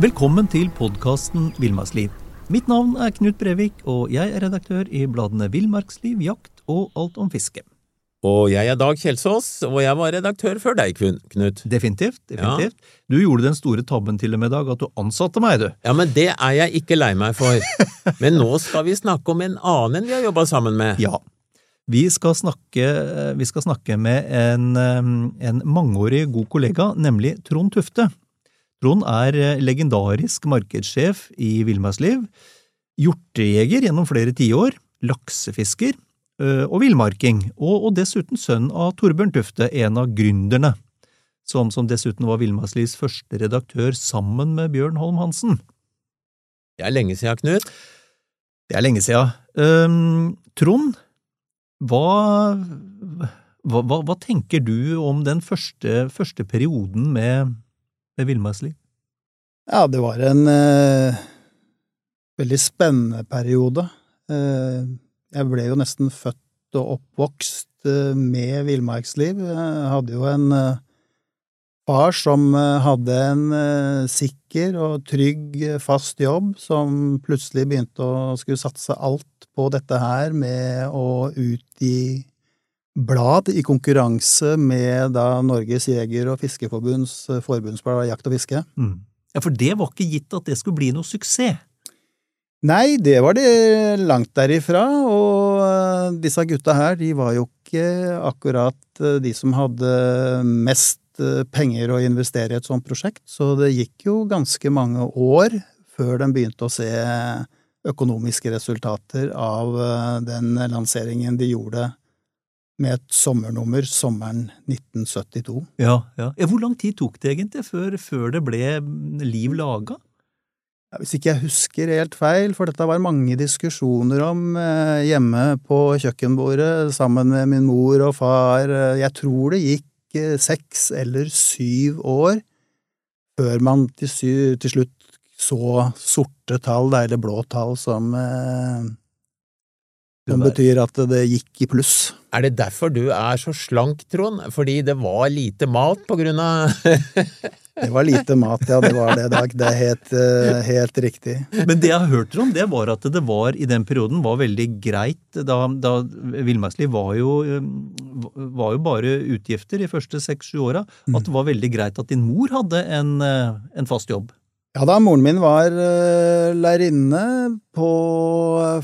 Velkommen til podkasten Villmarksliv. Mitt navn er Knut Brevik, og jeg er redaktør i bladene Villmarksliv, Jakt og Alt om fiske. Og jeg er Dag Kjelsås, og jeg var redaktør før deg, Knut. Definitivt. definitivt. Ja. Du gjorde den store tabben til og med, Dag, at du ansatte meg, du. Ja, men det er jeg ikke lei meg for. men nå skal vi snakke om en annen vi har jobba sammen med. Ja. Vi skal snakke, vi skal snakke med en, en mangeårig god kollega, nemlig Trond Tufte. Trond er eh, legendarisk markedssjef i Villmarksliv, hjortejeger gjennom flere tiår, laksefisker eh, og villmarking, og, dessuten sønn av Torbjørn Tufte, en av gründerne, som, som dessuten var Villmarkslivs første redaktør sammen med Bjørn Holm Hansen. Det er lenge siden, Knut. Det er lenge siden. Um, Trond, hva, hva, hva, hva, tenker du om den første, første perioden med villmarksliv? Ja, det var en eh, veldig spennende periode. Eh, jeg ble jo nesten født og oppvokst eh, med villmarksliv. Jeg hadde jo en eh, far som eh, hadde en eh, sikker og trygg, fast jobb, som plutselig begynte å skulle satse alt på dette her med å utgi blad i konkurranse med da Norges jeger- og fiskeforbunds eh, forbundsblad Jakt og fiske. Mm. Ja, For det var ikke gitt at det skulle bli noe suksess? Nei, det var det langt derifra, og eh, disse gutta her, de var jo ikke akkurat eh, de som hadde mest penger å investere i et sånt prosjekt, så det gikk jo ganske mange år før de begynte å se økonomiske resultater av den lanseringen de gjorde med et sommernummer sommeren 1972. Ja, ja. Hvor lang tid tok det egentlig før, før det ble liv laga? Ja, hvis ikke jeg husker helt feil, for dette var mange diskusjoner om eh, hjemme på kjøkkenbordet sammen med min mor og far. Jeg tror det gikk eh, seks eller syv år før man til, til slutt så sorte tall, eller blå tall, som eh, som betyr at det gikk i pluss. Er det derfor du er så slank, Trond? Fordi det var lite mat på grunn av Det var lite mat, ja. Det var det, Dag. Det er helt, eh, helt, riktig. Men det jeg har hørt om, det var at det var i den perioden var veldig greit da, da Villmarksliv var, eh, var jo bare utgifter de første seks-sju åra. At det var veldig greit at din mor hadde en, eh, en fast jobb. Ja da, moren min var uh, lærerinne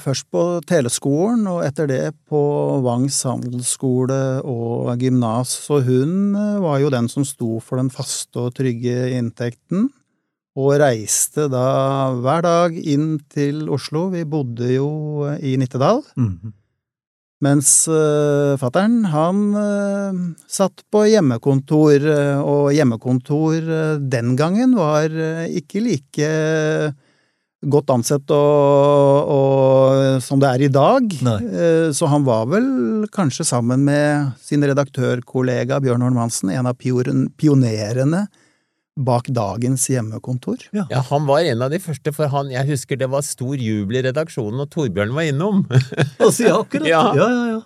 Først på teleskolen, og etter det på Vangs handelsskole og gymnas, så hun uh, var jo den som sto for den faste og trygge inntekten, og reiste da hver dag inn til Oslo. Vi bodde jo i Nittedal. Mm -hmm. Mens uh, fattern, han uh, satt på hjemmekontor, uh, og hjemmekontor uh, den gangen var ikke like godt ansett og, og, som det er i dag. så han var vel kanskje sammen med sin redaktørkollega Bjørn Holm Hansen en av pionerene bak dagens hjemmekontor. Ja. ja. Han var en av de første, for han, jeg husker det var stor jubel i redaksjonen og Torbjørn var innom. altså, ja, akkurat. Ja. ja, ja, ja.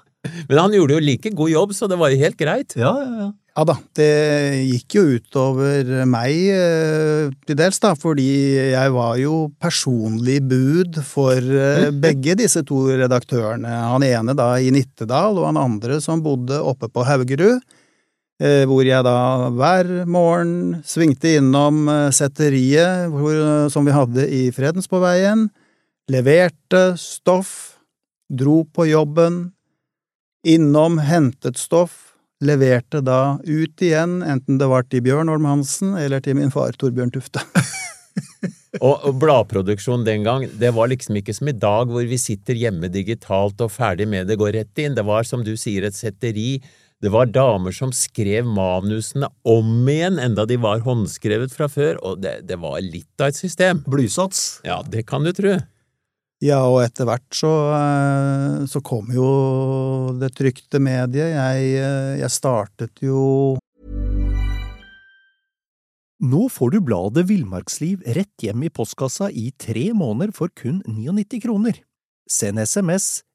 Men han gjorde jo like god jobb, så det var jo helt greit. Ja, ja, ja. Ja da, det gikk jo utover meg eh, til dels, da, fordi jeg var jo personlig bud for eh, begge disse to redaktørene. Han ene da i Nittedal, og han andre som bodde oppe på Haugerud. Eh, hvor jeg da hver morgen svingte innom eh, setteriet hvor, som vi hadde i Fredensborgveien, leverte stoff, dro på jobben, innom, hentet stoff, leverte da ut igjen, enten det var til Bjørn Olm Hansen eller til min far Torbjørn Tufte. og bladproduksjon den gang, det var liksom ikke som i dag hvor vi sitter hjemme digitalt og ferdig med det, går rett inn. Det var som du sier, et setteri det var damer som skrev manusene om igjen, enda de var håndskrevet fra før, og det, det var litt av et system. Blysats. Ja, det kan du tro. Ja, og etter hvert så, eh, så kom jo det trykte mediet. Jeg, eh, jeg startet jo Nå får du bladet Villmarksliv rett hjem i postkassa i tre måneder for kun 99 kroner. Send SMS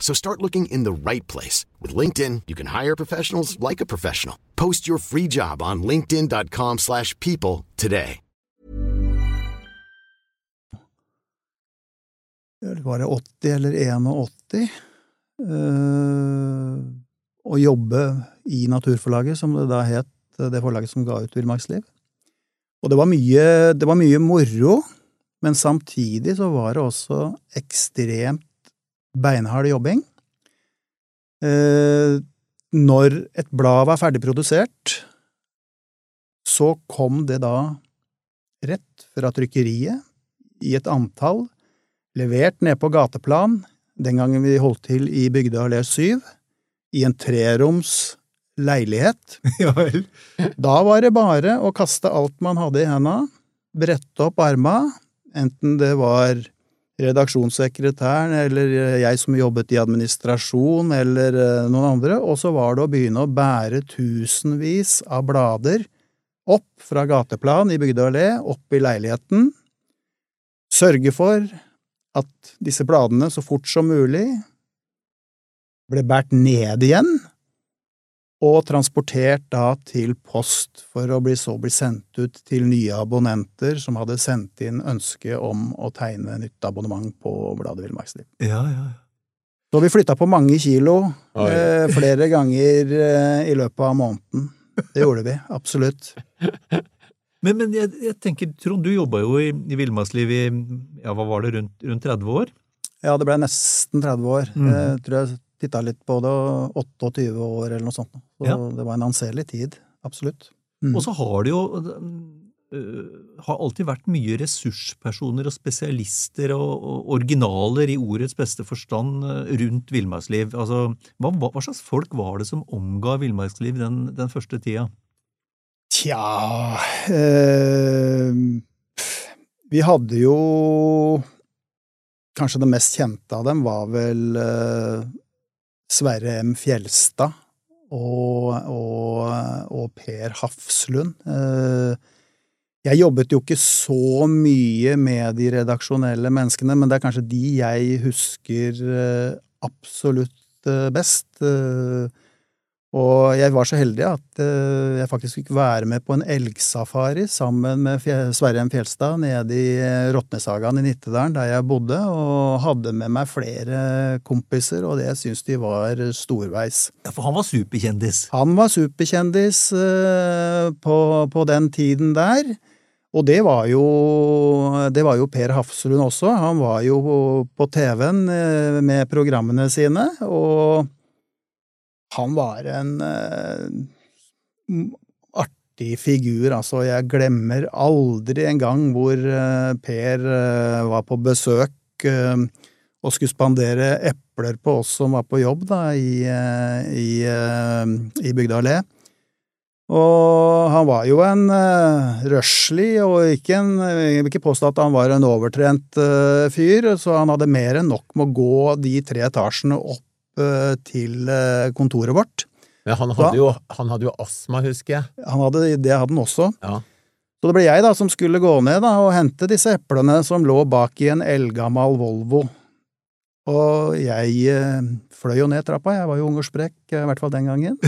So start looking in the right place. With LinkedIn, you can hire professionals like a professional. Post your free job on linkedin.com/people slash people today. Var det 80 eller 81? eh, Å jobbe i Naturforlaget, som det da het, det forlaget som ga ut Villmarksliv. Og det var mye, det var mye moro, men samtidig så var det også ekstremt beinhard jobbing. Eh, når et blad var ferdig produsert, så kom det da rett fra trykkeriet i et antall, levert ned på gateplan, den gangen vi holdt til i Bygdøy allé 7, i en treroms leilighet. Ja vel. Da var det bare å kaste alt man hadde i henda, brette opp arma, enten det var redaksjonssekretæren eller jeg som jobbet i administrasjon eller eh, noen andre, og så var det å begynne å bære tusenvis av blader opp fra gateplan i Bygdøy allé, opp i leiligheten, sørge for at disse bladene så fort som mulig ble båret ned igjen, og transportert da til post for å bli så bli sendt ut til nye abonnenter som hadde sendt inn ønske om å tegne nytt abonnement på bladet Villmarksliv. Ja, ja. ja. Så vi flytta på mange kilo Oi. eh, flere ganger eh, i løpet av måneden. Det gjorde vi, absolutt. Men, men jeg, jeg tenker, Trond, du jobba jo i, i Villmarksliv i ja, hva var det, rundt, rundt 30 år? Ja, det ble nesten 30 år. Mm. Jeg tror jeg titta litt på det, 28 år eller noe sånt. Så Ja. det var en anselig tid. Absolutt. Mm. Og så har det jo uh, har alltid vært mye ressurspersoner og spesialister og, og originaler i ordets beste forstand øh, rundt villmarksliv. Altså, hva, hva slags folk var det som omga villmarksliv den, den første tida? Tja eh, Vi hadde jo Kanskje det mest kjente av dem var vel eh, Sverre M. Fjelstad og, og, og Per Hafslund. Eh, jeg jobbet jo ikke så mye med de redaksjonelle menneskene, men det er kanskje de jeg husker eh, absolutt eh, best. Og jeg var så heldig at eh, jeg faktisk fikk være med på en elgsafari sammen med Sverre M. Fjelstad nede i eh, Rotnesagaen i Nittedalen, der jeg bodde, og hadde med meg flere kompiser, og det syns de var storveis. Ja, For han var superkjendis. Han var superkjendis eh, på, på den tiden der. Og det var jo, det var jo Per Hafslund også. Han var jo på TV-en med programmene sine, og han var en uh, artig figur, altså. Jeg glemmer aldri en gang hvor uh, Per uh, var på besøk og skulle spandere epler på oss som var på jobb da, i, i, i Bygda allé. Og han var jo en uh, røslig, og ikke en, jeg vil ikke påstå at han var en overtrent uh, fyr, så han hadde mer enn nok med å gå de tre etasjene opp til eh, kontoret vårt. Men han Da- hadde, jo, han hadde jo astma, husker jeg. Han hadde, det hadde han også. Ja. Så det ble jeg da som skulle gå ned da, og hente disse eplene som lå bak i en eldgammel Volvo. Og jeg eh, fløy jo ned trappa, jeg var jo ung og sprekk, eh, i hvert fall den gangen,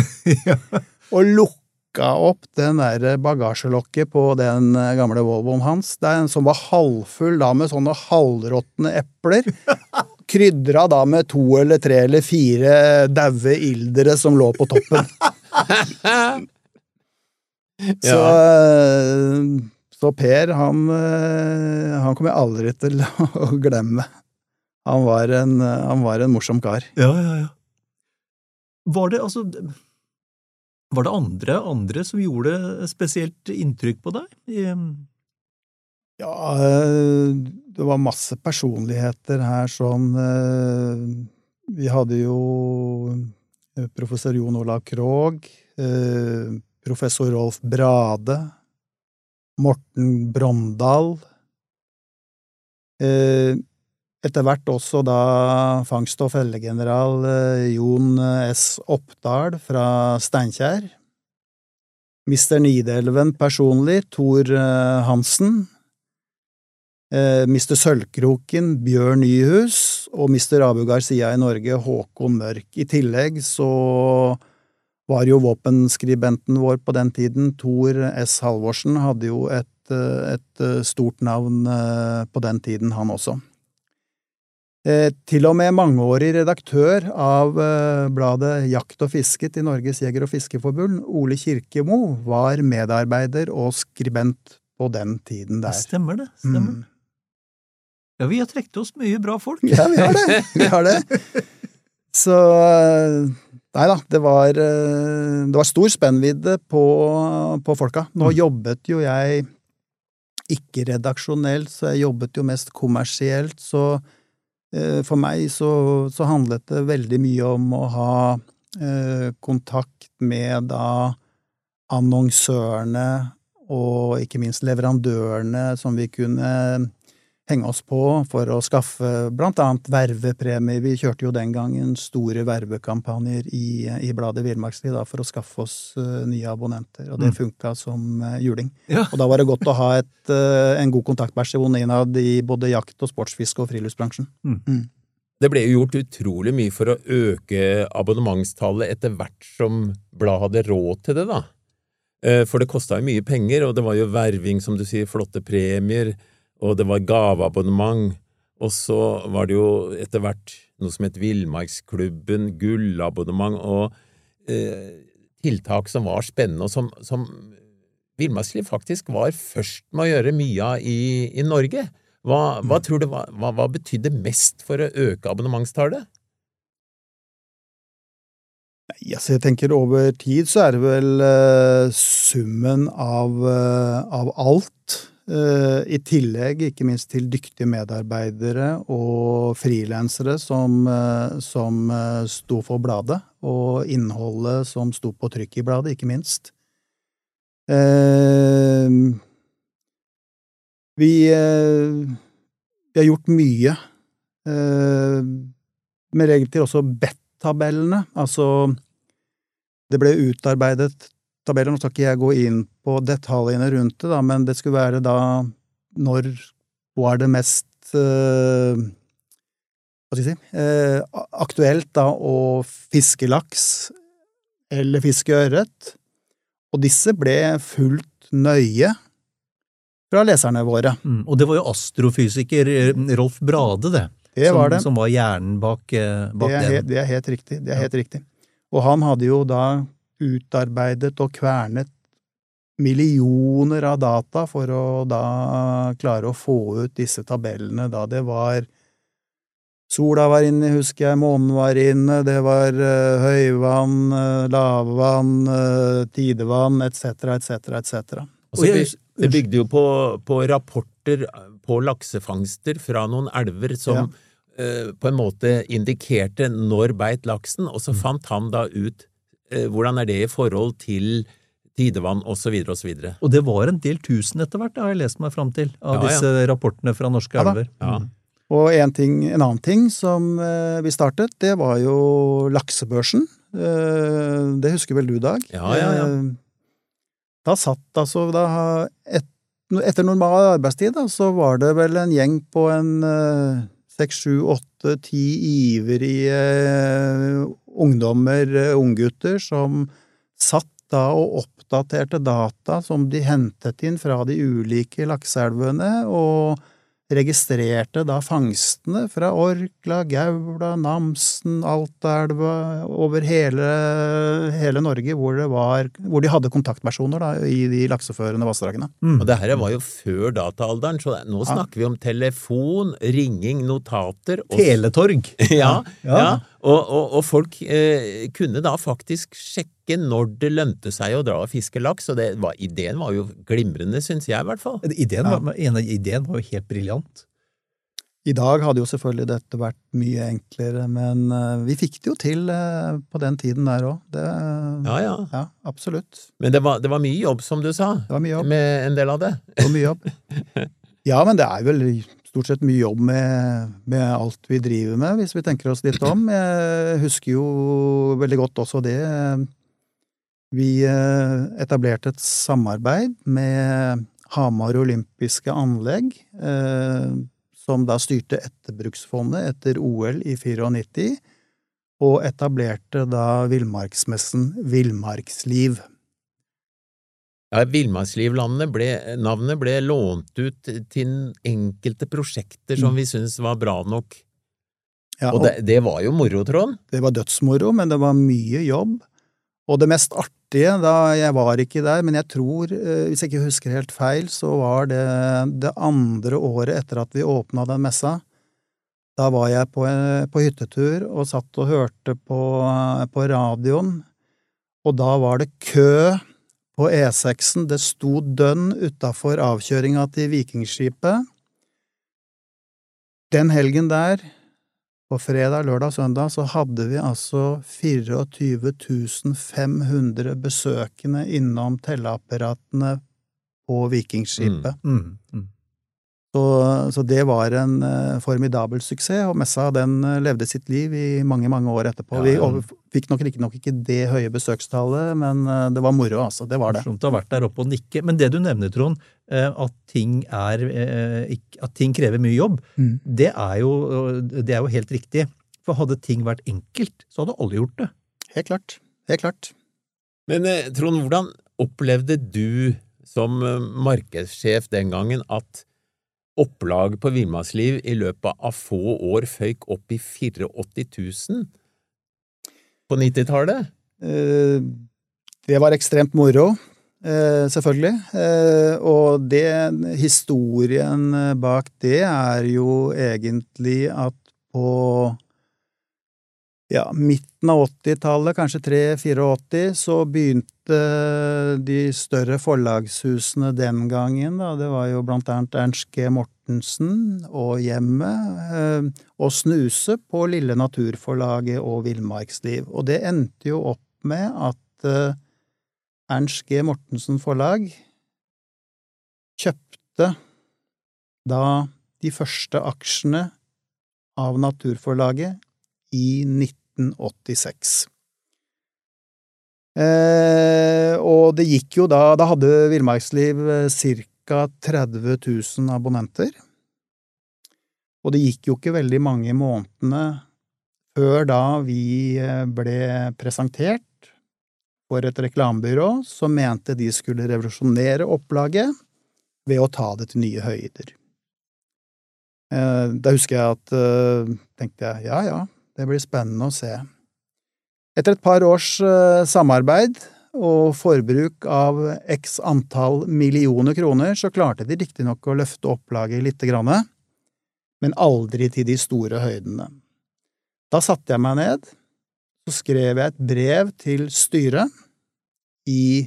og lukka opp den der bagasjelokket på den eh, gamle Volvoen hans, den som var halvfull da med sånne halvråtne epler. Krydra da med to eller tre eller fire daue ildere som lå på toppen. Så, eh, så Per, han, eh, han kommer jeg aldri til å glemme. Han var en, han var en morsom kar. Ja, ja, ja. Var det altså Var det andre, andre som gjorde spesielt inntrykk på deg? Ja, eh, det var masse personligheter her sånn Vi hadde jo eh, professor Jon Olav Krogh, professor Rolf Brade, Morten Brondal. Eh, etter hvert også da fangst- og fellegeneral eh, Jon S. Oppdal fra Steinkjer. Mister Nidelven personlig, Tor eh, Hansen. Eh, Mister Sølvkroken, Bjørn Nyhus, og Mister Abu Garcia i Norge, Håkon Mørk. I tillegg så var jo våpenskribenten vår på den tiden, Tor S. Halvorsen, hadde jo et, eh, et eh, stort navn eh, på den tiden, han også. Eh, til og med mangeårig redaktør av eh, bladet Jakt og fisket i Norges jeger- og fiskerforbund, Ole Kirkemo, var medarbeider og skribent på den tiden der. stemmer det. stemmer. Mm. Ja, vi har trukket oss mye bra folk. Ja, vi har det. Vi har det. Så eh, Nei da, det var, det var stor spennvidde på, på folka. Nå Mm. jobbet jo jeg ikke redaksjonelt, så jeg jobbet jo mest kommersielt, så for meg så, så handlet det veldig mye om å ha eh, kontakt med da annonsørene og ikke minst leverandørene som vi kunne henge oss på for å skaffe blant annet vervepremier. Vi kjørte jo den gangen store vervekampanjer i, i bladet Villmarksliv for å skaffe oss uh, nye abonnenter, og det Mm. funka som uh, juling. Ja. Og da var det godt å ha et, uh, en god kontaktperson innad i både jakt- og sportsfiske og friluftsbransjen. Det ble jo gjort utrolig mye for å øke abonnementstallet etter hvert som bladet hadde råd til det, da. Eh, For det kosta jo mye penger, og det var jo verving, som du sier, flotte premier, og det var gaveabonnement, og så var det jo etter hvert noe som het Villmarksklubben, gullabonnement, og eh, tiltak som var spennende, og som, som Villmarksliv faktisk var først med å gjøre mye av i, i Norge. Hva, hva tror du hva, hva betydde mest for å øke abonnementstallet? Nei, altså jeg tenker over tid så er det vel uh, summen av, uh, av alt. Eh, I tillegg ikke minst til dyktige medarbeidere og frilansere som, eh, som eh, sto for bladet, og innholdet som sto på trykk i bladet, ikke minst. Vi, vi har gjort mye. Med regel til også BET-tabellene. Altså, det ble utarbeidet tabeller, nå skal ikke jeg gå inn på detaljene rundt det, da, men det skulle være da når var det mest eh, hva skal jeg si, eh, aktuelt da å fiske laks eller fiske ørret, og disse ble fulgt nøye fra leserne våre. Mm. Og det var jo astrofysiker eh, Rolf Brade, det. Det som, var det. som var hjernen bak, eh, bak Det er, den. det er helt riktig. Det er Ja. helt riktig. Og han hadde jo da utarbeidet og kvernet millioner av data for å da klare å få ut disse tabellene da det var Sola var inne, husker jeg, månen var inne, det var uh, høyvann, uh, lavvann, uh, tidevann, etc., etc., etc. Det, bygde jo på, på rapporter på laksefangster fra noen elver som eh, på en måte indikerte når beit laksen, og Mm. så fant han da ut hvordan er det i forhold til tidevann osv. osv. Og og det var en del tusen etter hvert, det har jeg lest meg fram til, av Ja, ja. disse rapportene fra norske Ja elver. Ja. Mm. Og en, ting, en annen ting som eh, vi startet, det var jo laksebørsen. Eh, det husker vel du, Dag? Ja, ja, ja. Eh, da satt altså da, et, Etter normal arbeidstid da, så var det vel en gjeng på en eh, seks, sju, åtte, ti ivrige eh, ungdommer, eh, unggutter, som satt da og oppdaterte data som de hentet inn fra de ulike lakseelvene, og registrerte da fangstene fra Orkla, Gaula, Namsen, Altaelva, over hele, hele Norge, hvor, det var, hvor de hadde kontaktpersoner da, i de lakseførende vassdragene. Mm. Og det her var jo før dataalderen, så nå Ja. snakker vi om telefon, ringing, notater og Teletorg! Ja, Ja. ja. Og, og, og folk eh, kunne da faktisk sjekke når det lønte seg å dra og fiske laks, og det var, ideen var jo glimrende, syns jeg i hvert fall. Ideen, var, ja. ideen var jo helt briljant. I dag hadde jo selvfølgelig dette vært mye enklere, men eh, vi fikk det jo til eh, på den tiden der òg. Ja, ja. ja, absolutt. Men det var, det var mye jobb, som du sa, Det var mye jobb. med en del av det. Det var mye jobb. Ja, men det er vel stort sett mye jobb med, med alt vi driver med, hvis vi tenker oss litt om. Jeg husker jo veldig godt også det. Vi eh, etablerte et samarbeid med Hamar olympiske anlegg, eh, som da styrte Etterbruksfondet etter OL i 94, og etablerte da villmarksmessen Villmarksliv. Ja, Villmarkslivlandet ble, navnet ble lånt ut til enkelte prosjekter som vi syntes var bra nok. Ja, Og det, det var jo moro, Trond. Det var dødsmoro, men det var mye jobb. Og det mest artige, da jeg var ikke der, men jeg tror, eh, hvis jeg ikke husker helt feil, så var det det andre året etter at vi åpna den messa. Da var jeg på, eh, på hyttetur og satt og hørte på, eh, på radioen, og da var det kø på E6-en. Det sto dønn utafor avkjøringa til Vikingskipet. Den helgen der på fredag, lørdag, søndag så hadde vi altså 24 500 besøkende innom telleapparatene på Vikingskipet. Mm, mm. Så, så det var en uh, formidabel suksess, og messa den uh, levde sitt liv i mange, mange år etterpå. Ja, Vi ja. Vi fikk nok riktignok ikke det høye besøkstallet, men uh, det var moro, altså. Det var det. Morsomt å ha vært der oppe og nikke. Men det du nevner, Trond, at ting, er, at ting krever mye jobb, Mm. det er, jo, det er jo helt riktig. For hadde ting vært enkelt, så hadde alle gjort det. Helt klart. Helt klart. Men Trond, hvordan opplevde du som markedssjef den gangen at opplag på Villmarksliv i løpet av få år føyk opp i 84 000 på 90-tallet? Eh, Det var ekstremt moro, eh, selvfølgelig. Eh, Og det, historien bak det er jo egentlig at på ja, midten av 80-tallet, kanskje 3-84, så begynte de større forlagshusene den gangen, da, det var jo blant annet Ernst G. Mortensen og Hjemmet, eh, å snuse på Lille Naturforlaget og Villmarksliv. Og det endte jo opp med at eh, Ernst G. Mortensen forlag kjøpte da de første aksjene av Naturforlaget i 1986. Eh, og det gikk jo da Da hadde Villmarksliv ca. 30 000 abonnenter. Og det gikk jo ikke veldig mange månedene før da vi eh, ble presentert for et reklamebyrå som mente de skulle revolusjonere opplaget ved å ta det til nye høyder. Eh, Da husker jeg at eh, tenkte jeg ja ja, det blir spennende å se. Etter et par års eh, samarbeid og forbruk av x antall millioner kroner, så klarte de riktignok å løfte opplaget lite grann, men aldri til de store høydene. Da satte jeg meg ned, så skrev jeg et brev til styret i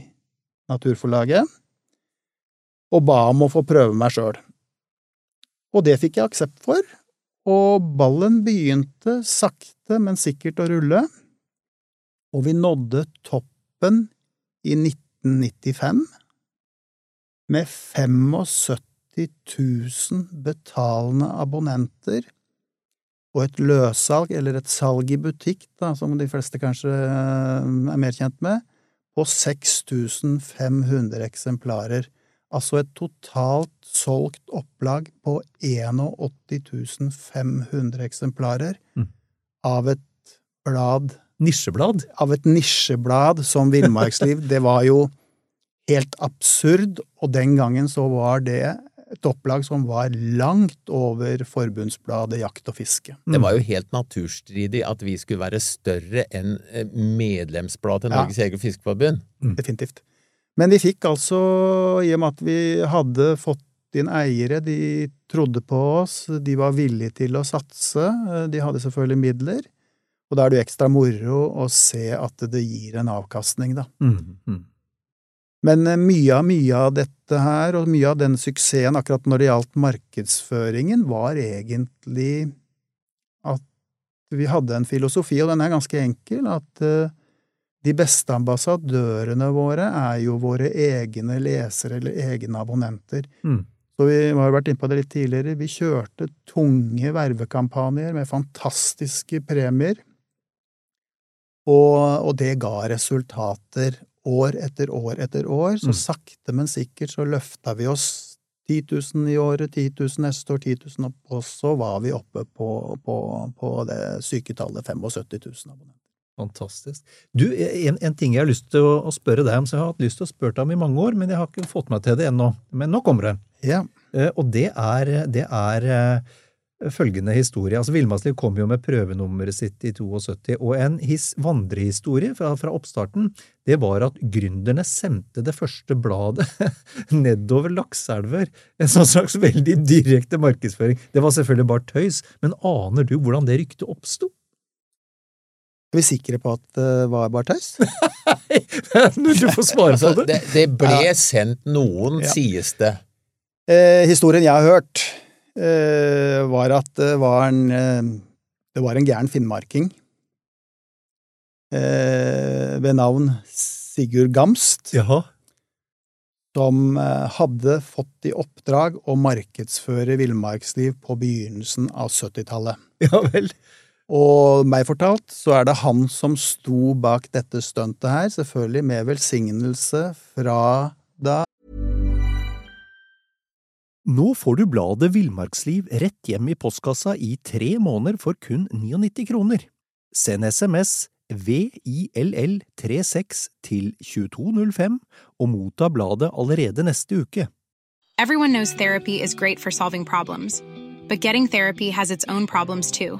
Naturforlaget og ba om å få prøve meg sjøl. Og det fikk jeg aksept for, og ballen begynte sakte, men sikkert å rulle, og vi nådde toppen i 1995 med 75 000 betalende abonnenter og et løssalg, eller et salg i butikk, da, som de fleste kanskje eh, er mer kjent med, på 6500 eksemplarer. Altså et totalt solgt opplag på 81 500 eksemplarer Mm. av et blad Nisjeblad. av et nisjeblad som Villmarksliv. Det var jo helt absurd, og den gangen så var det et opplag som var langt over forbundsbladet Jakt og fiske. Det var jo helt naturstridig at vi skulle være større enn eh, medlemsbladet til Ja. Norges Jeger- og Fiskerforbund. Definitivt. Men vi fikk altså, i og med at vi hadde fått inn eiere, de trodde på oss, de var villige til å satse, de hadde selvfølgelig midler, og da er det jo ekstra moro å se at det gir en avkastning, da. Mm, mm. Men eh, mye av mye av dette her, og mye av den suksessen akkurat når det gjaldt markedsføringen, var egentlig at vi hadde en filosofi, og den er ganske enkel, at uh, de beste ambassadørene våre er jo våre egne lesere eller egne abonnenter. Mm. Så vi har vært inne på det litt tidligere. Vi kjørte tunge vervekampanjer med fantastiske premier. Og, og det ga resultater år etter år etter år. Så Mm. sakte, men sikkert så løfta vi oss 10 000 i året, 10 000 neste år, 10 000 opp, og så var vi oppe på, på, på det syketallet 75 000 abonnenter. Fantastisk. Du, en, en ting jeg har lyst til å, å spørre deg om, som jeg har hatt lyst til å spørre deg om i mange år, men jeg har ikke fått meg til det ennå. Men nå kommer det. Ja. Uh, Og det er, det er uh, følgende historie. Altså, Villmarksliv kom jo med prøvenummeret sitt i 72, og en his, vandrehistorie fra, fra oppstarten, det var at gründerne sendte det første bladet nedover lakseelver. En sånn slags veldig direkte markedsføring. Det var selvfølgelig bare tøys, men aner du hvordan det ryktet oppsto? Er vi sikre på at det var bare tøys? Nei! du får svare Altså, på det. det, det ble sendt noen, Ja. sies det. Eh, historien jeg har hørt, eh, var at det var en, eh, det var en gæren finnmarking eh, ved navn Sigurd Gamst, Jaha. som eh, hadde fått i oppdrag å markedsføre villmarksliv på begynnelsen av 70-tallet. Ja vel. Og meg fortalt så er det han som sto bak dette stuntet her, selvfølgelig med velsignelse fra da Nå får du bladet Villmarksliv rett hjem i postkassa i tre måneder for kun 99 kroner. Send SMS VILL36 til 2205 og motta bladet allerede neste uke. Everyone knows therapy is great for solving problems, but getting therapy has its own problems too,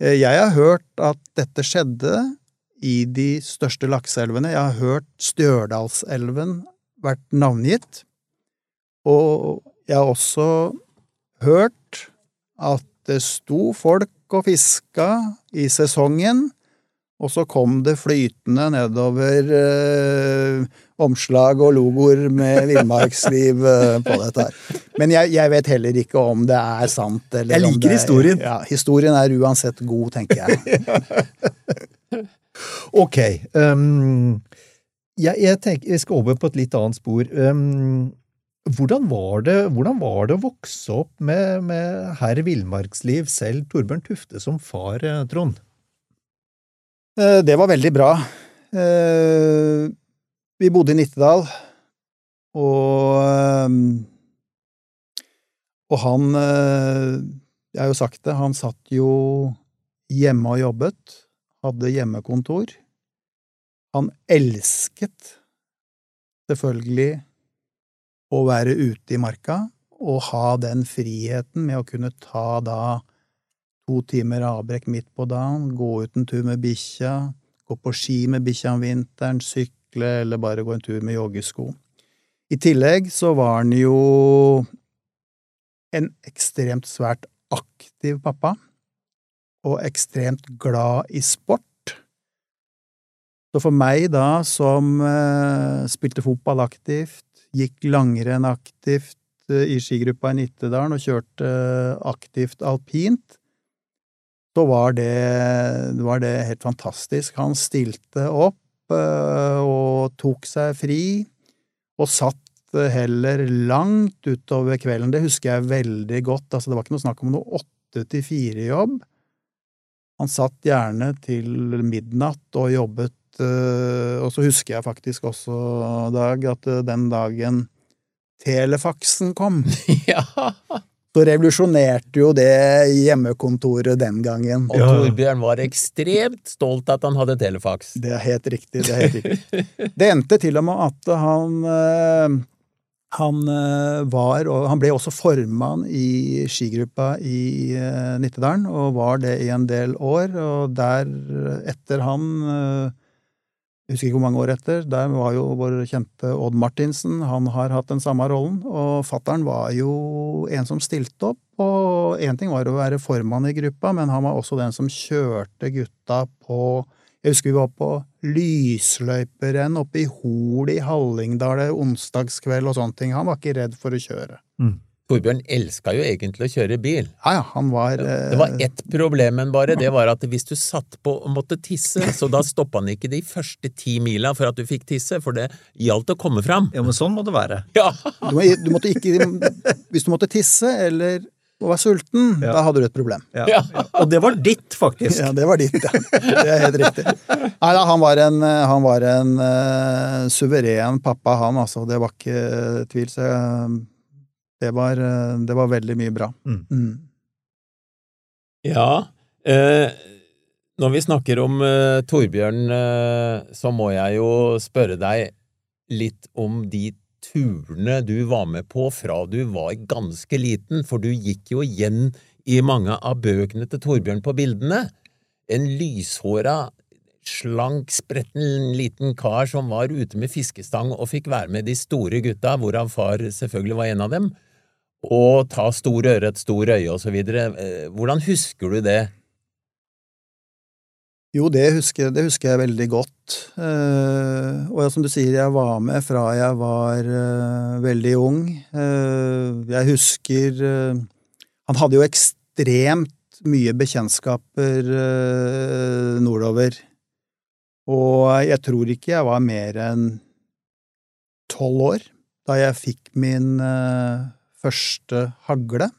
Eh, Jeg har hørt at dette skjedde i de største lakseelvene. Jeg har hørt Stjørdalselven vært navngitt. Og jeg har også hørt at det sto folk og fiska i sesongen, og så kom det flytende nedover eh, omslag og logoer med villmarksliv eh, på dette her. Men jeg, jeg vet heller ikke om det er sant. Eller Jeg liker det, historien. Ja, historien er uansett god, tenker jeg. Ok. Um, jeg, jeg tenker jeg skal over på et litt annet spor. Um, hvordan, var det, hvordan var det å vokse opp med, med herr Villmarksliv, selv Torbjørn Tufte, som far, eh, Trond? Eh, Det var veldig bra. Eh, Vi bodde i Nittedal, og eh, Og han Jeg har jo sagt det, han satt jo hjemme og jobbet, hadde hjemmekontor. Han elsket selvfølgelig å være ute i marka og ha den friheten med å kunne ta da to timer avbrekk midt på dagen, gå ut en tur med bikkja, gå på ski med bikkja om vinteren, sykle eller bare gå en tur med joggesko. I tillegg så var han jo en ekstremt svært aktiv pappa, og ekstremt glad i sport. Så for meg da, som eh, spilte fotball aktivt, gikk langrenn aktivt eh, i skigruppa i Nittedalen og kjørte eh, aktivt alpint, så var det, var det helt fantastisk. Han stilte opp eh, og tok seg fri, og satt heller langt utover kvelden. Det husker jeg veldig godt. Altså, det var ikke noe snakk om noe åtte til fire-jobb. Han satt gjerne til midnatt og jobbet, eh, og så husker jeg faktisk også, Dag, at eh, den dagen telefaksen kom, ja. Så revolusjonerte jo det hjemmekontoret den gangen. Og Torbjørn var ekstremt stolt at han hadde telefaks. Det er helt riktig. Det er helt riktig. Det endte til og med at han eh, Han eh, var, og han ble også formann i skigruppa i eh, Nittedalen, og var det i en del år. Og der, etter han Jeg husker ikke hvor mange år etter. Der var jo vår kjente Odd Martinsen. Han har hatt den samme rollen. Og fattern var jo en som stilte opp. Og én ting var å være formann i gruppa, men han var også den som kjørte gutta på jeg husker vi var på lysløyperenn oppe i Hol i Hallingdal onsdagskveld og sånne ting. Han var ikke redd for å kjøre. Torbjørn elska jo egentlig å kjøre bil. Ja, ja, han var Det var ett problem men bare, det var at hvis du satt på og måtte tisse, så da stoppa han ikke de første ti mila for at du fikk tisse, for det gjaldt å komme fram. Ja, men sånn må det være. Ja! du, må, du måtte ikke Hvis du måtte tisse eller var sulten, Ja. da hadde du et problem. Ja. Ja. Og det var ditt, faktisk. Ja, det var ditt, ja. Det er helt riktig. Nei da, han var en, han var en uh, suveren pappa, han altså. Det var ikke tvil. Så jeg, det, var, eh, det var veldig mye bra. Mm. Mm. Ja, eh, når vi snakker om eh, Torbjørn, eh, så må jeg jo spørre deg litt om de turene du var med på fra du var ganske liten, for du gikk jo igjen i mange av bøkene til Torbjørn på bildene. En lyshåra, slank, spretten liten kar som var ute med fiskestang og fikk være med de store gutta, hvorav far selvfølgelig var en av dem, og ta stor ørret, stor øye videre. Eh, Hvordan husker du det? Jo, det husker, det husker jeg veldig godt. Eh, og ja, som du sier, jeg var med fra jeg var eh, veldig ung. Eh, jeg husker eh, Han hadde jo ekstremt mye bekjentskaper eh, nordover. Og jeg tror ikke jeg var mer enn tolv år da jeg fikk min første hagle.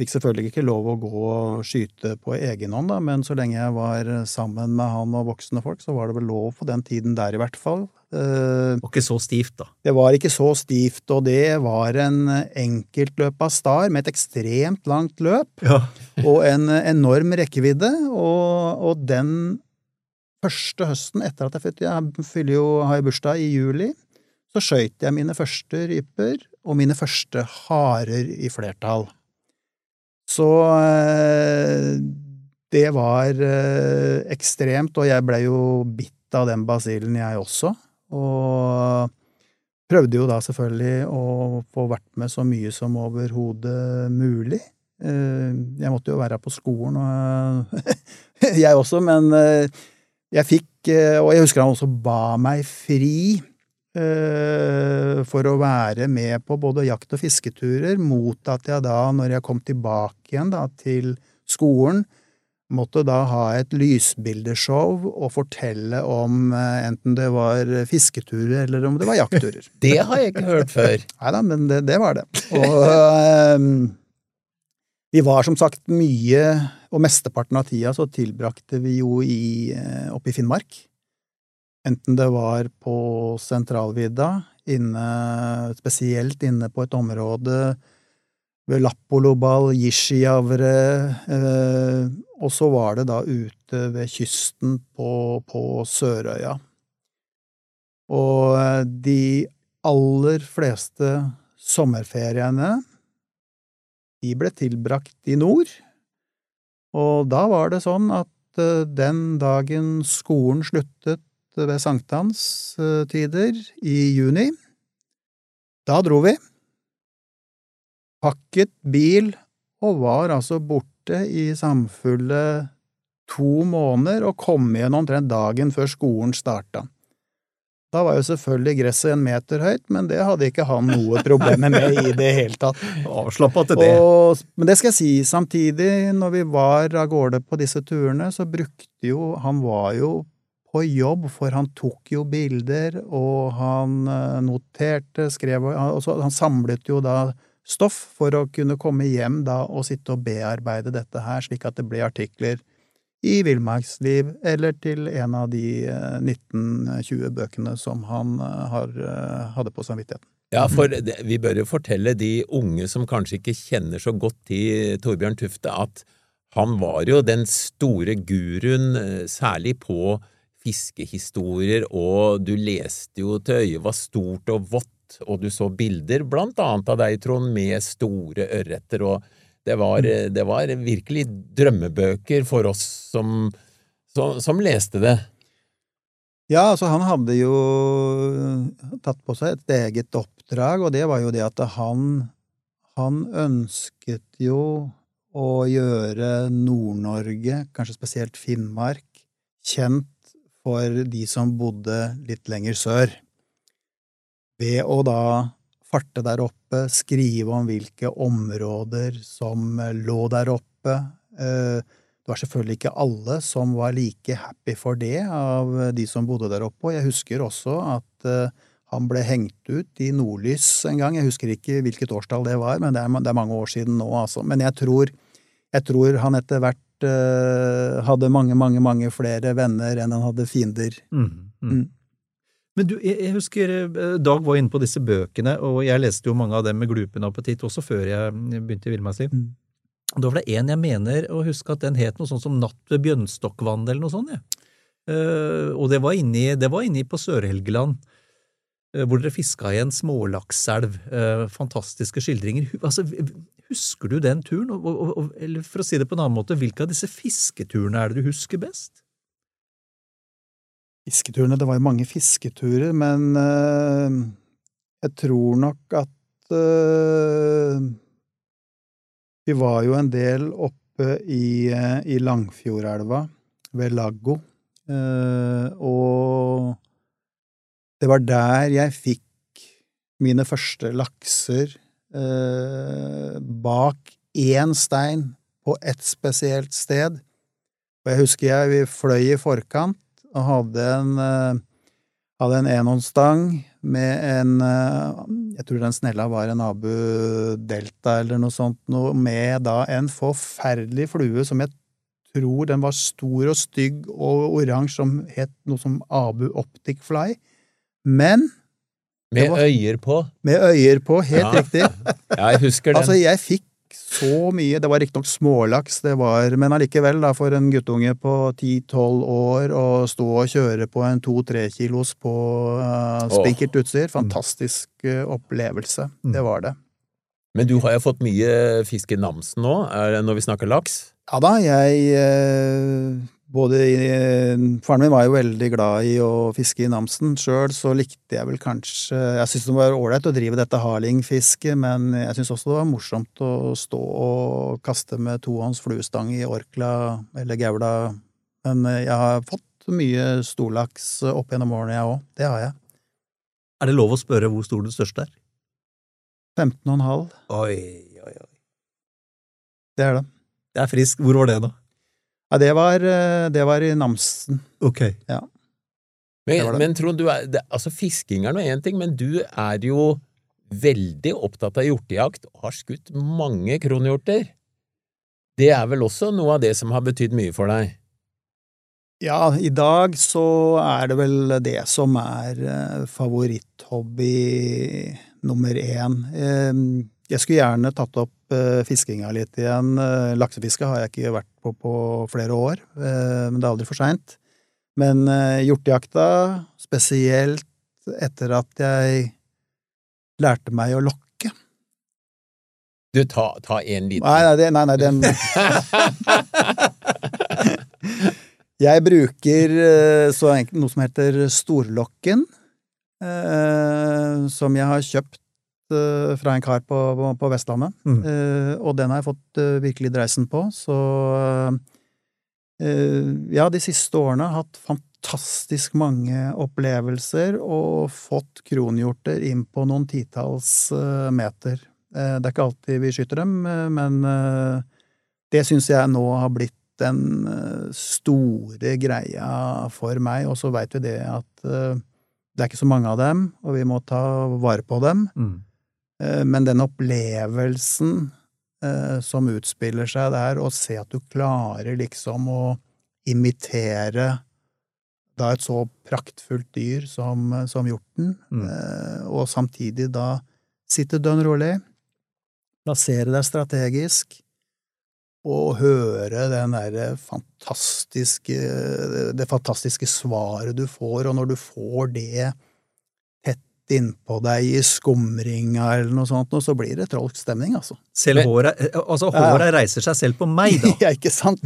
Fikk selvfølgelig ikke lov å gå og skyte på egen hånd, da, men så lenge jeg var sammen med han og voksne folk, så var det vel lov på den tiden der, i hvert fall. Eh, Og ikke så stivt, da. Det var ikke så stivt, og det var en enkeltløpa star med et ekstremt langt løp Ja. og en enorm rekkevidde, og, og den første høsten etter at jeg fødte, jeg fyller jo, har jo bursdag i juli, så skøyt jeg mine første ryper og mine første harer i flertall. Så eh, det var eh, ekstremt, og jeg blei jo bitt av den basillen, jeg også. Og prøvde jo da selvfølgelig å få vært med så mye som overhodet mulig. Eh, Jeg måtte jo være på skolen, og jeg også, men jeg fikk Og jeg husker han også ba meg fri for å være med på både jakt- og fisketurer, mot at jeg da, når jeg kom tilbake igjen da, til skolen, måtte da ha et lysbildeshow og fortelle om eh, enten det var fisketurer eller om det var jaktturer. Det har jeg ikke hørt før. Nei da, men det, det var det. Og um, vi var som sagt mye, og mesteparten av tida så tilbrakte vi jo i, eh, oppe i Finnmark. Enten det var på sentralvidda, inne, spesielt inne på et område ved Lappolobal, Jishijavre, eh, og så var det da ute ved kysten på, på Sørøya. Og eh, de aller fleste sommerferiene de ble tilbrakt i nord, og da var det sånn at eh, den dagen skolen sluttet ved sankthanstider i juni, da dro vi, pakket bil og var altså borte i samfulle to måneder og kom igjen omtrent dagen før skolen starta. Da var jo selvfølgelig gresset en meter høyt, men det hadde ikke han noe problemer med i det hele tatt. Avslappa til det. Og, men det skal jeg si, samtidig, når vi var av gårde på disse turene, så brukte jo Han var jo på jobb, for han tok jo bilder, og han eh, noterte, skrev så, Han samlet jo da stoff for å kunne komme hjem da og sitte og bearbeide dette her, slik at det ble artikler i Villmarksliv, eller til en av de eh, 1920 bøkene som han eh, har, eh, hadde på samvittigheten. Ja, for det, vi bør jo fortelle de unge som kanskje ikke kjenner så godt til Torbjørn Tufte, at han var jo den store guruen, eh, særlig på fiskehistorier, og du leste jo til øyet var stort og vått og du så bilder blant annet av deg, Trond, med store ørreter, og det var, det var virkelig drømmebøker for oss som, som, som leste det. Ja, altså han hadde jo tatt på seg et eget oppdrag, og det var jo det at han, han ønsket jo å gjøre Nord-Norge, kanskje spesielt Finnmark, kjent for de som bodde litt lenger sør. Ved å da farte der oppe, skrive om hvilke områder som lå der oppe. Eh, det var selvfølgelig ikke alle som var like happy for det av de som bodde der oppe, og jeg husker også at eh, han ble hengt ut i Nordlys en gang. Jeg husker ikke hvilket årstall det var, men det er, mange år siden nå, altså. Men jeg tror, jeg tror han etter hvert hadde mange, mange, mange flere venner enn han hadde fiender. Mm, mm. Mm. Men du, jeg, jeg, husker eh, Dag var inne på disse bøkene, og jeg leste jo mange av dem med glupen appetitt også før jeg begynte i Villmarksliv. Mm. Da var det en jeg mener å huske at den het noe sånt som Natt ved Bjønnstokkvann, eller noe sånt. Ja. Uh, og det var inni, det var inni på Sør-Helgeland, hvor dere fiska i en smålakselv. Uh, fantastiske skildringer. Altså, Husker du den turen? Eller for å si det på en annen måte, hvilke av disse fisketurene er det du husker best? Fisketurene Det var jo mange fisketurer, men øh, jeg tror nok at øh, Vi var jo en del oppe i, øh, i Langfjordelva, ved Laggo, og det var der jeg fikk mine første lakser eh, bak én stein på ett spesielt sted. Og jeg husker jeg vi fløy i forkant og hadde en eh, hadde en enhåndsstang med en eh, Jeg tror den snella var en Abu Delta eller noe sånt noe, med da en forferdelig flue som jeg tror den var stor og stygg og oransje, som het noe som Abu Optic Fly. Men med var, øyer på? Med øyer på, helt ja. riktig. ja, jeg husker den. Altså, jeg fikk så mye Det var riktignok smålaks, det var, men allikevel, da, for en guttunge på 10-12 år å stå og kjøre på en 2-3 kilos på uh, spinkert utstyr, fantastisk uh, opplevelse. Mm. Det var det. Men du har jo fått mye fisk i Namsen nå, når vi snakker laks? Ja da, jeg uh, både i, Faren min var jo veldig glad i å fiske i Namsen. Sjøl så likte jeg vel kanskje Jeg syntes det var ålreit å drive dette harlingfisket, men jeg syntes også det var morsomt å stå og kaste med tohånds fluestang i Orkla eller Gaula. Men jeg har fått mye storlaks opp gjennom årene, jeg òg. Det har jeg. Er det lov å spørre hvor stor den største er? 15,5. Oi, oi, oi. Det er det. Det er frisk. Hvor var det, da? Ja, det var, eh, det var i Namsen. Ok. Ja. Men, men Trond, du er, det, altså fisking er nå én ting, men du er jo veldig opptatt av hjortejakt og har skutt mange kronhjorter. Det er vel også noe av det som har betydd mye for deg? Ja, i dag så er det vel det som er eh, favoritthobby nummer én. Jeg skulle gjerne tatt opp uh, fiskinga litt igjen. Uh, laksefiske har jeg ikke vært på på flere år, uh, men det er aldri for seint. Men hjortejakta, spesielt etter at jeg lærte meg å lokke Du, ta, ta en liten Nei, nei, det, nei, nei den Jeg bruker så enkelt noe som heter storlokken, som jeg har kjøpt fra en kar på, på, på Vestlandet, mm. uh, og den har jeg fått uh, virkelig dreisen på, så ja, de siste årene har hatt fantastisk mange opplevelser og fått kronhjorter inn på noen titalls meter. Det er ikke alltid vi skyter dem, men det syns jeg nå har blitt den store greia for meg, og så veit vi det at det er ikke så mange av dem, og vi må ta vare på dem. Mm. Eh, men den opplevelsen eh, som utspiller seg der, å se at du klarer liksom å imitere da et så praktfullt dyr som, som hjorten, mm. Eh, og samtidig da sitte dønn rolig, plassere deg strategisk, og høre den derre fantastiske det fantastiske svaret du får, og når du får det innpå deg i skumringa eller noe sånt, og så blir det trolsk stemning, altså. Selv håret, altså håret reiser seg selv på meg, da. ja, ikke sant?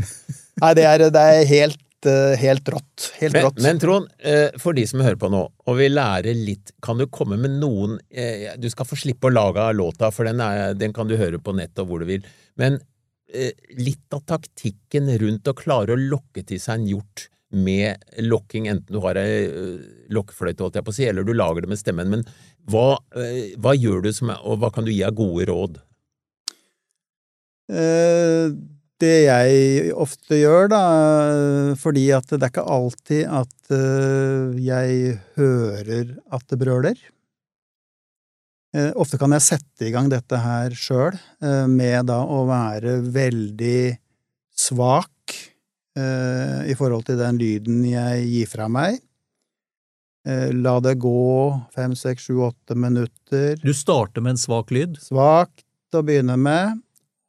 Nei, det er, det er helt, eh, helt rått. Helt Men, rått. men Trond, eh, for de som hører på nå, og vil lære litt, kan du komme med noen eh, Du skal få slippe å lage låta, for den, er, den kan du høre på nett og hvor du vil. Men eh, litt av taktikken rundt å klare å lokke til seg en hjort med lokking, enten du har ei eh, lokkefløyte, holdt jeg på å si, eller du lager det med stemmen, men hva, eh, hva gjør du som og hva kan du gi av gode råd? Eh, det jeg ofte gjør, da, fordi at det er ikke alltid at jeg hører at det brøler. Ofte kan jeg sette i gang dette her sjøl, med da å være veldig svak i forhold til den lyden jeg gir fra meg. Eh, La det gå fem, seks, sju, åtte minutter. Du starter med en svak lyd. Svakt å begynne med,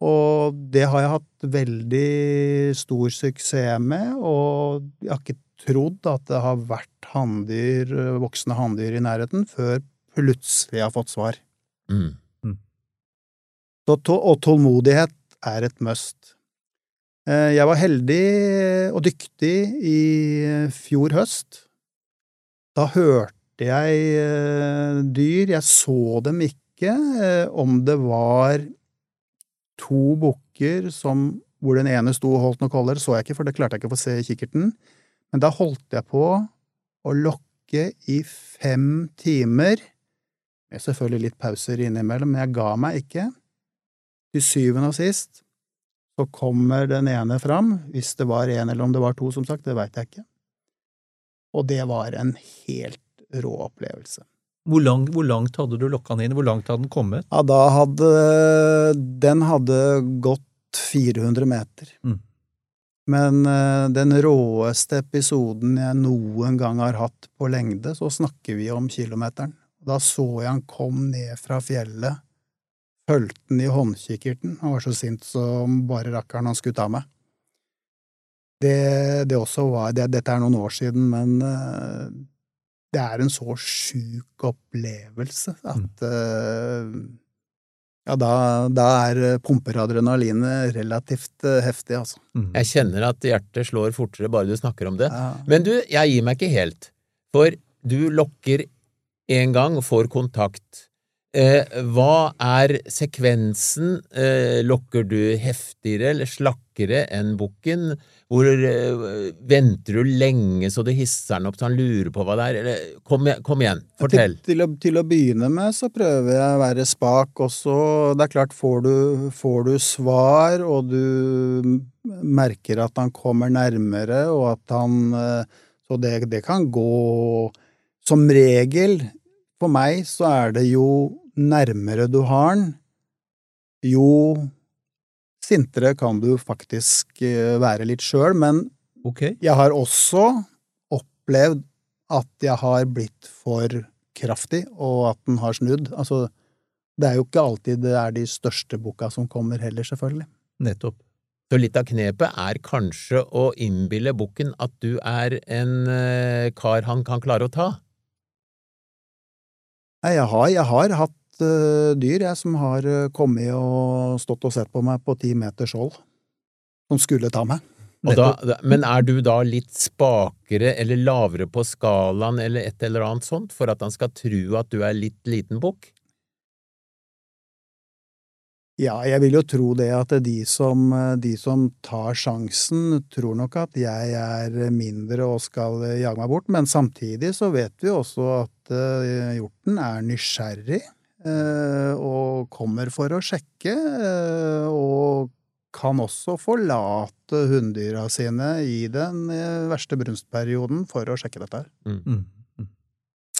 og det har jeg hatt veldig stor suksess med, og jeg har ikke trodd at det har vært handdyr, voksne hanndyr i nærheten, før plutselig jeg har fått svar. Mm. Så, og tålmodighet er et must. Eh, Jeg var heldig og dyktig i fjor høst. Da hørte jeg eh, dyr, jeg så dem ikke. eh, Om det var to bukker som hvor den ene sto og holdt noe koller, så jeg ikke, for det klarte jeg ikke å få se i kikkerten. Men da holdt jeg på å lokke i fem timer, med selvfølgelig litt pauser innimellom, men jeg ga meg ikke. Til syvende og sist så kommer den ene fram, hvis det var en eller om det var to, som sagt, det veit jeg ikke. Og det var en helt rå opplevelse. Hvor, lang, hvor langt hadde du lokka den inn? Hvor langt hadde den kommet? Ja, da hadde Den hadde gått 400 meter. Mm. Men eh, den råeste episoden jeg noen gang har hatt på lengde, så snakker vi om kilometeren. Da så jeg han kom ned fra fjellet, fulgte den i håndkikkerten, han var så sint som bare rakkeren han skulle ta meg. Det, det også var det, Dette er noen år siden, men uh, det er en så sjuk opplevelse at uh, Ja, da, da er pumper adrenalinet relativt eh, heftig, altså. Mm. Jeg kjenner at hjertet slår fortere bare du snakker om det. Ja. Men du, jeg gir meg ikke helt, for du lokker en gang og får kontakt. Eh, hva er sekvensen? Eh, lokker du heftigere eller slakkere enn bukken? Hvor eh, Venter du lenge så du hisser den opp så han lurer på hva det er? Eller, kom, kom igjen, fortell. Til, til, å, til å begynne med så prøver jeg å være spak også. Det er klart, får du, får du svar, og du merker at han kommer nærmere, og at han Så det, det kan gå Som regel, for meg, så er det jo nærmere du har den, jo sintere kan du faktisk eh, være litt sjøl, men okay. jeg har også opplevd at jeg har blitt for kraftig, og at den har snudd. Altså, det er jo ikke alltid det er de største boka som kommer heller, selvfølgelig. Nettopp. Så litt av knepet er kanskje å innbille bukken at du er en eh, kar han kan klare å ta. Nei, jeg har, jeg har hatt eh, dyr, jeg, som har eh, kommet og stått og sett på meg på ti meters hold. Som skulle ta meg. Da, men er du da litt spakere eller lavere på skalaen eller et eller annet sånt for at han skal tro at du er litt liten bukk? Ja, jeg vil jo tro det at de som, de som tar sjansen, tror nok at jeg er mindre og skal jage meg bort, men samtidig så vet vi også at eh, hjorten er nysgjerrig og kommer for å sjekke, eh, og kan også forlate hunndyra sine i den eh, verste brunstperioden for å sjekke dette her. Mm.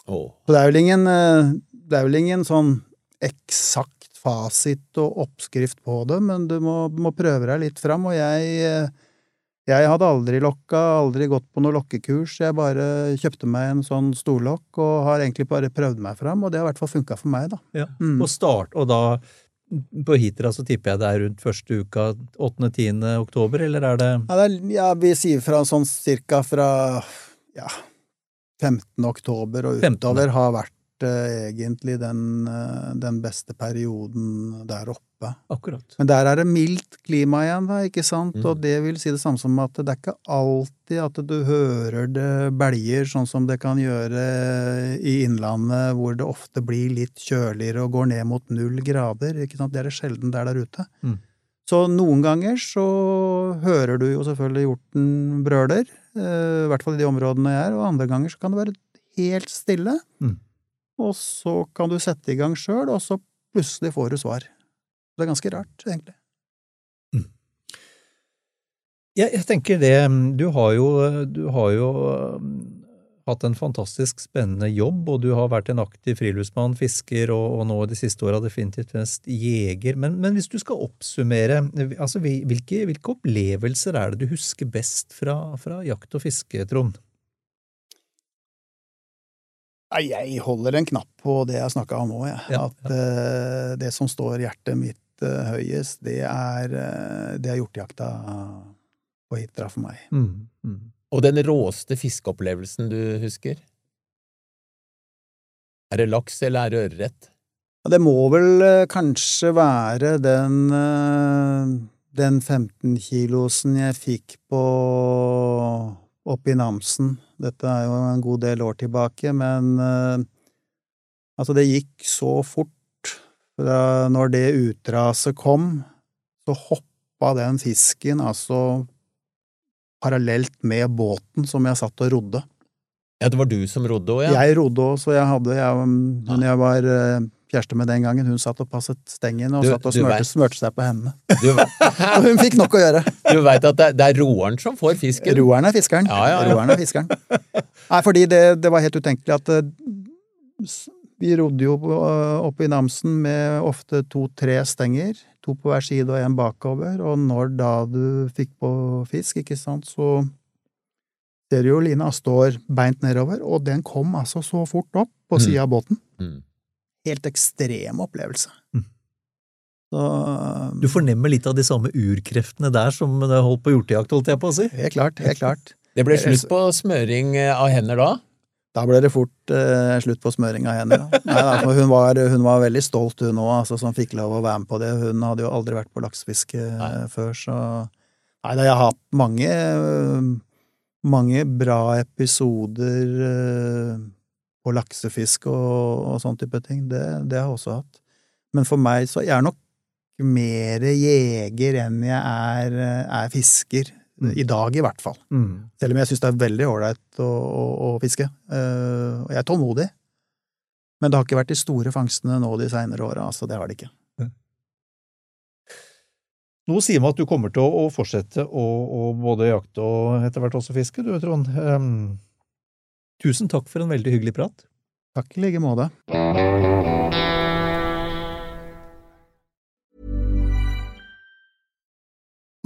Oh. Så det er vel ingen, eh, det er vel ingen sånn eksakt fasit og oppskrift på det, men du må, må prøve deg litt fram, og jeg, eh, jeg hadde aldri lokka, aldri gått på noe lokkekurs, jeg bare kjøpte meg en sånn storlokk og har egentlig bare prøvd meg fram, og det har i hvert fall funka for meg, da. Ja. Mm. Og start, og da på Hitra så tipper jeg det er rundt første uka, 8.-10. oktober, eller er det Ja, det er, ja, vi sier fra sånn cirka fra ja, 15. oktober og 15.. utover har vært uh, egentlig den, uh, den beste perioden der oppe. Akkurat. Men der er det mildt klima igjen, da, ikke sant? Mm. Og det vil si det samme som at det er ikke alltid at du hører det belger, sånn som det kan gjøre i Innlandet, hvor det ofte blir litt kjøligere og går ned mot null grader. ikke sant? Det er det sjelden der der ute. Mm. Så noen ganger så hører du jo selvfølgelig hjorten brøler, eh, i hvert fall i de områdene jeg er, og andre ganger så kan det være helt stille. Mm. Og så kan du sette i gang sjøl, og så plutselig får du svar. Det er ganske rart, egentlig. Jeg, jeg tenker det, du har jo, du har jo um, hatt en fantastisk spennende jobb, og du har vært en aktiv friluftsmann, fisker, og, og nå de siste åra definitivt mest jeger. Men, men, hvis du skal oppsummere, altså hvilke, hvilke opplevelser er det du husker best fra, fra jakt og fiske, Trond? Jeg holder en knapp på det jeg snakka om nå, jeg. Ja, At Uh, det som står hjertet mitt eh, høyest, det er, uh, det er hjortejakta på Hitra for meg. Mm, mm. Og den råeste fiskeopplevelsen du husker? Er det laks eller er det ørret? Det må vel eh, kanskje være den, eh, den 15-kilosen jeg fikk på oppe i Namsen. Dette er jo en god del år tilbake, men eh, altså, det gikk så fort. Fra når det utraset kom, så hoppa den fisken altså parallelt med båten som jeg satt og rodde. Ja, det var du som rodde òg, ja? Jeg rodde òg, så jeg hadde jeg, Hun jeg var eh, kjæreste med den gangen, hun satt og passet stengene og Du- satt og smørte, smørte seg på hendene. Og hun fikk nok å gjøre. du veit at det, det er roeren som får fisken? Roeren er fiskeren. Ja, ja, ja. Roeren er fiskeren. Nei, fordi det, det var helt utenkelig at eh, vi rodde jo eh, oppe i Namsen med ofte to-tre stenger. To på hver side og en bakover. Og når da du fikk på fisk, ikke sant, så ser du jo lina står beint nedover, og den kom altså så fort opp på Mm. sida av båten. Mm. Helt ekstrem opplevelse. Mm. Så Du fornemmer litt av de samme urkreftene der som det holdt på hjortejakt, holdt jeg på å si. Helt klart, helt klart. Det ble slutt på smøring eh, av hender da? Da ble det fort eh, slutt på smøring av. Nei, da, hun, var, hun var veldig stolt, hun òg, altså, som fikk lov å være med på det. Hun hadde jo aldri vært på laksefiske eh, før, så Nei, da, jeg har hatt mange, mange bra episoder eh, på laksefiske og, og sånn type ting. Det, det har jeg også hatt. Men for meg så jeg er nok mer jeger enn jeg er, eh, er fisker. Mm. I dag, i hvert fall. Mm. Selv om jeg syns det er veldig ålreit å, å, å fiske. Uh, og jeg er tålmodig. Men det har ikke vært de store fangstene nå de seinere åra, altså. Det har det ikke. Nå sier man at du kommer til å fortsette å, å både jakte og etter hvert også fiske, du Trond. Um, tusen takk for en veldig hyggelig prat. Takk i like måte.